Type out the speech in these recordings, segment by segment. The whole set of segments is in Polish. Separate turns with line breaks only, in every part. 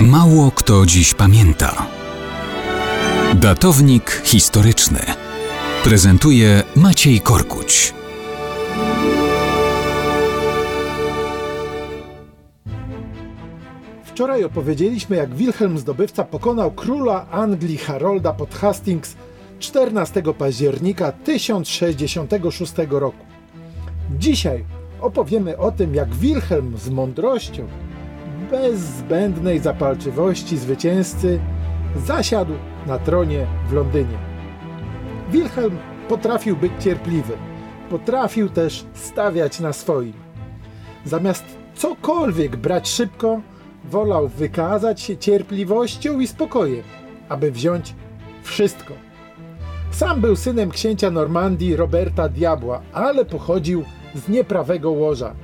Mało kto dziś pamięta. Datownik historyczny prezentuje Maciej Korkuć.
Wczoraj opowiedzieliśmy, jak Wilhelm Zdobywca pokonał króla Anglii Harolda pod Hastings 14 października 1066 roku. Dzisiaj opowiemy o tym, jak Wilhelm z mądrością, bez zbędnej zapalczywości zwycięzcy, zasiadł na tronie w Londynie. Wilhelm potrafił być cierpliwy, potrafił też stawiać na swoim. Zamiast cokolwiek brać szybko, wolał wykazać się cierpliwością i spokojem, aby wziąć wszystko. Sam był synem księcia Normandii Roberta Diabła, ale pochodził z nieprawego łoża.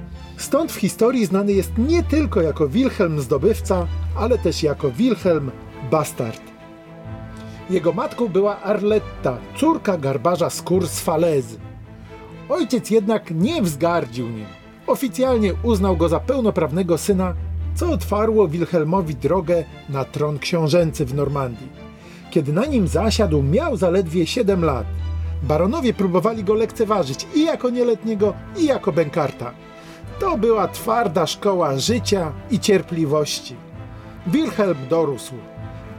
Stąd w historii znany jest nie tylko jako Wilhelm Zdobywca, ale też jako Wilhelm Bastard. Jego matką była Arletta, córka garbarza z Falezy. Ojciec jednak nie wzgardził nim. Oficjalnie uznał go za pełnoprawnego syna, co otwarło Wilhelmowi drogę na tron książęcy w Normandii. Kiedy na nim zasiadł, miał zaledwie 7 lat. Baronowie próbowali go lekceważyć i jako nieletniego, i jako bękarta. To była twarda szkoła życia i cierpliwości. Wilhelm dorósł.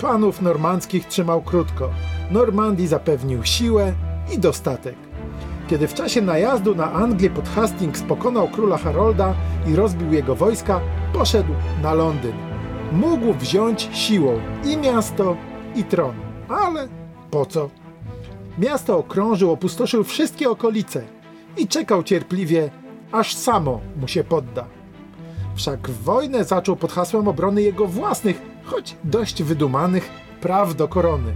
Panów normandzkich trzymał krótko. Normandii zapewnił siłę i dostatek. Kiedy w czasie najazdu na Anglię pod Hastings pokonał króla Harolda i rozbił jego wojska, poszedł na Londyn. Mógł wziąć siłą i miasto, i tron. Ale po co? Miasto okrążył, opustoszył wszystkie okolice i czekał cierpliwie, aż samo mu się podda. Wszak wojnę zaczął pod hasłem obrony jego własnych, choć dość wydumanych, praw do korony.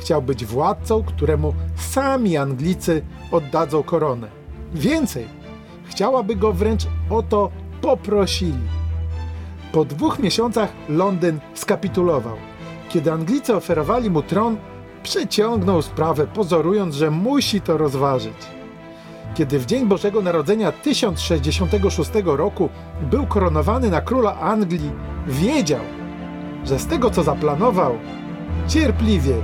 Chciał być władcą, któremu sami Anglicy oddadzą koronę. Więcej, chciałaby go wręcz o to poprosili. Po dwóch miesiącach Londyn skapitulował. Kiedy Anglicy oferowali mu tron, przeciągnął sprawę, pozorując, że musi to rozważyć. Kiedy w dzień Bożego Narodzenia 1066 roku był koronowany na króla Anglii, wiedział, że z tego co zaplanował, cierpliwie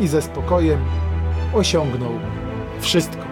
i ze spokojem osiągnął wszystko.